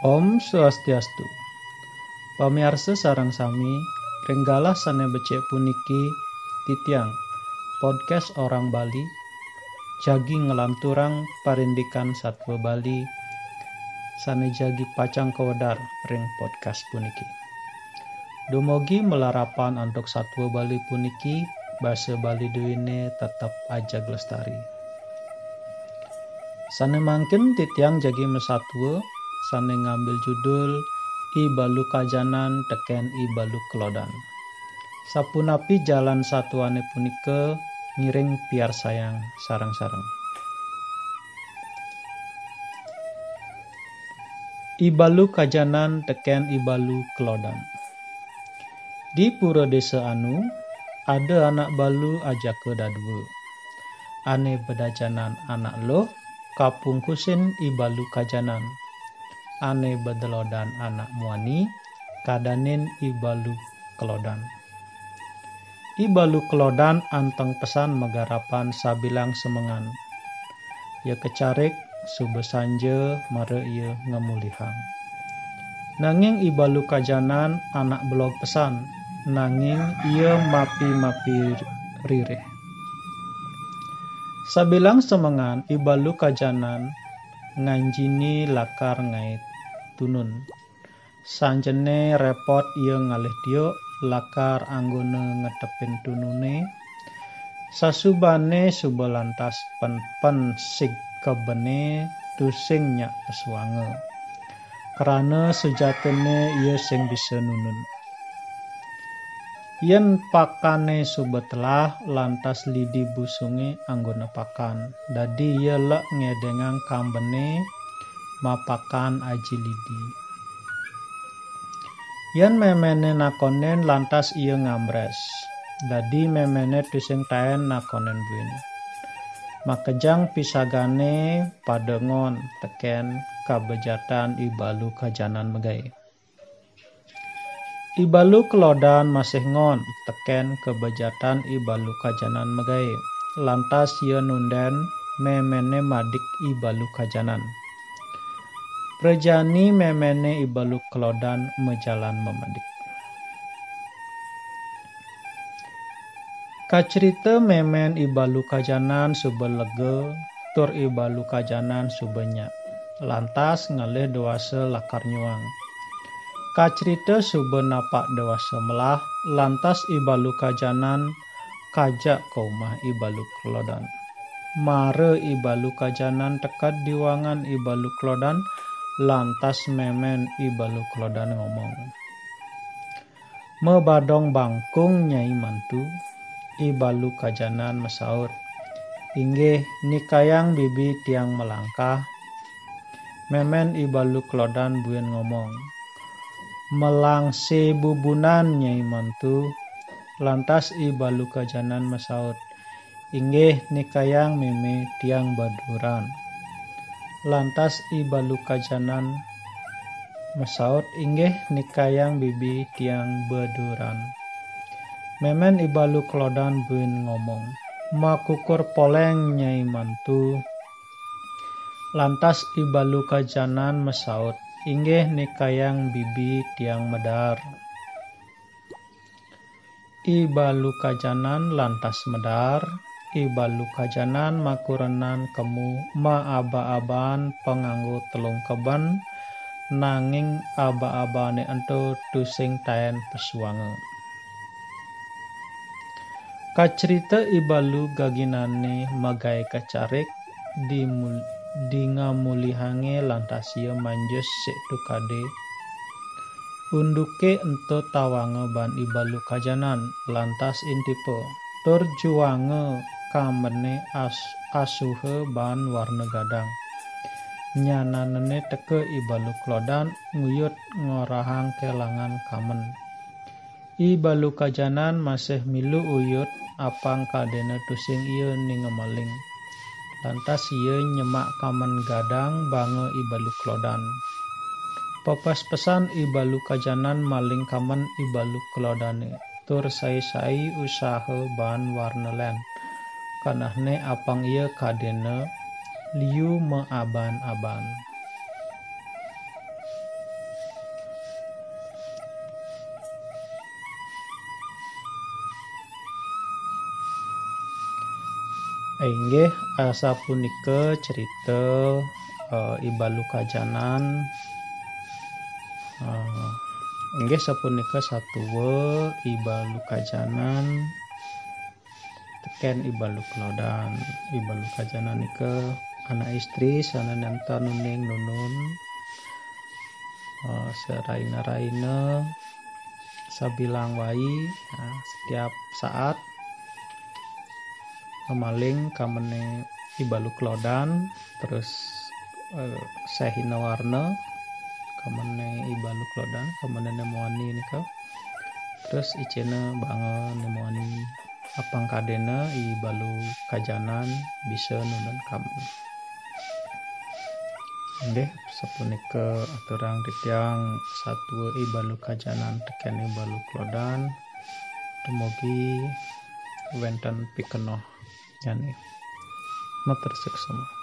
Om Swastiastu. Pamiarsa sarang sami, renggalah sane becek puniki titiang podcast orang Bali jagi ngelanturang parindikan satwa Bali sane jagi pacang kewedar ring podcast puniki. Dumogi melarapan untuk satwa Bali puniki bahasa Bali duine tetap aja lestari. Sane mangkin titiang jagi mesatwa sane ngambil judul I Balu Kajanan teken Balu Kelodan. Sapunapi jalan satuane punike ngiring piar sayang sarang-sarang. Ibalu Kajanan teken Ibalu Kelodan. Di pura desa anu, ada anak balu aja ke dadwe. Ane bedajanan anak lo, kapungkusin Ibalu Kajanan ane bedelodan anak muani kadanin ibalu kelodan. Ibalu kelodan anteng pesan megarapan sabilang semengan. Ya kecarik subesanje mare ia ngemulihang. Nanging ibalu kajanan anak blog pesan, nanging ia mapi-mapi ririh. Sabilang semengan ibalu kajanan nganjini lakar ngait tunun. Sanjene repot ia ngalih dio lakar anggone ngetepin tunune. Sasubane subalantas pen-pen sig kebene tusing nyak pesuange. Karena sejatene ia sing bisa nunun. Yen pakane subetlah lantas lidi busunge anggone pakan. Dadi ia lek ngedengang kambene mapakan aji lidi. Yen memene nakonen lantas ia ngambres. Dadi memene tusing taen nakonen buin. Makejang pisagane padengon teken kabejatan ibalu kajanan megai. Ibalu kelodan masih ngon teken kebejatan ibalu kajanan megai. Lantas ia nunden memene madik ibalu kajanan. Prejani memene ibaluk kelodan mejalan memadik. Kacerita memen ibalu kajanan subelege tur ibalu kajanan subenya. Lantas ngalih dewasa lakar nyuang. Kacerita sube napak dewasa melah, lantas ibalu kajanan kajak kaumah ibalu kelodan. Mare ibalu kajanan tekat diwangan ibalu kelodan, Lantas memen ibalu klodan ngomong. Mebadong bangkung nyai mantu, ibalu kajanan mesaur. Inggih nikayang bibi tiang melangkah. Memen ibalu klodan buen ngomong. Melang si bubunan nyai mantu, lantas ibalu kajanan mesaur. Inggih nikayang meme tiang baduran lantas ibalu kajanan mesaut inggih nikayang bibi tiang beduran. Memen ibalu klodan buin ngomong, makukur poleng nyai mantu. Lantas ibalu kajanan mesaut, inggih nikayang bibi tiang medar. Ibalu kajanan lantas medar, ibalu kajanan makurenan kemu aba-aban penganggu telung keban nanging aba-abane ento tusing taen pesuange. Kacerita ibalu gaginane magai kacarik di di ngamulihange lantas ia manjus sek tukade unduke ento tawange ban ibalu kajanan lantas intipe tur kamene as asuhe ban warna gadang. Nyananene teke ibalu klodan nguyut ngorahang kelangan kamen. Ibalu kajanan masih milu uyut apang kadena tusing iya ningemaling. Lantas iya nyemak kamen gadang bange ibalu klodan. Papas pesan ibalu kajanan maling kamen ibalu klodane. Tur sai-sai usaha ban warna len kanahne apang ia kadene liu meaban-aban. Inggih asa punika cerita uh, ibalu kajanan eh, uh, inggih sapunika satwa ibalu kajanan teken Ibalu Klodan Ibalu Kajanan nika anak istri sanananta nuning nunun uh, seraina-raina sabilang wai nah, setiap saat kemaling kamene ibalu klodan terus uh, sehina warna kamene ibalu klodan kamene nemuani nika terus icena banget nemuani apang kadena ibalu kajanan bisa nunan kamen Nggih, sapunika aturang titiang satu ibalu kajanan teken ibalu klodan. Dumugi wenten pikenoh yani. Matur semua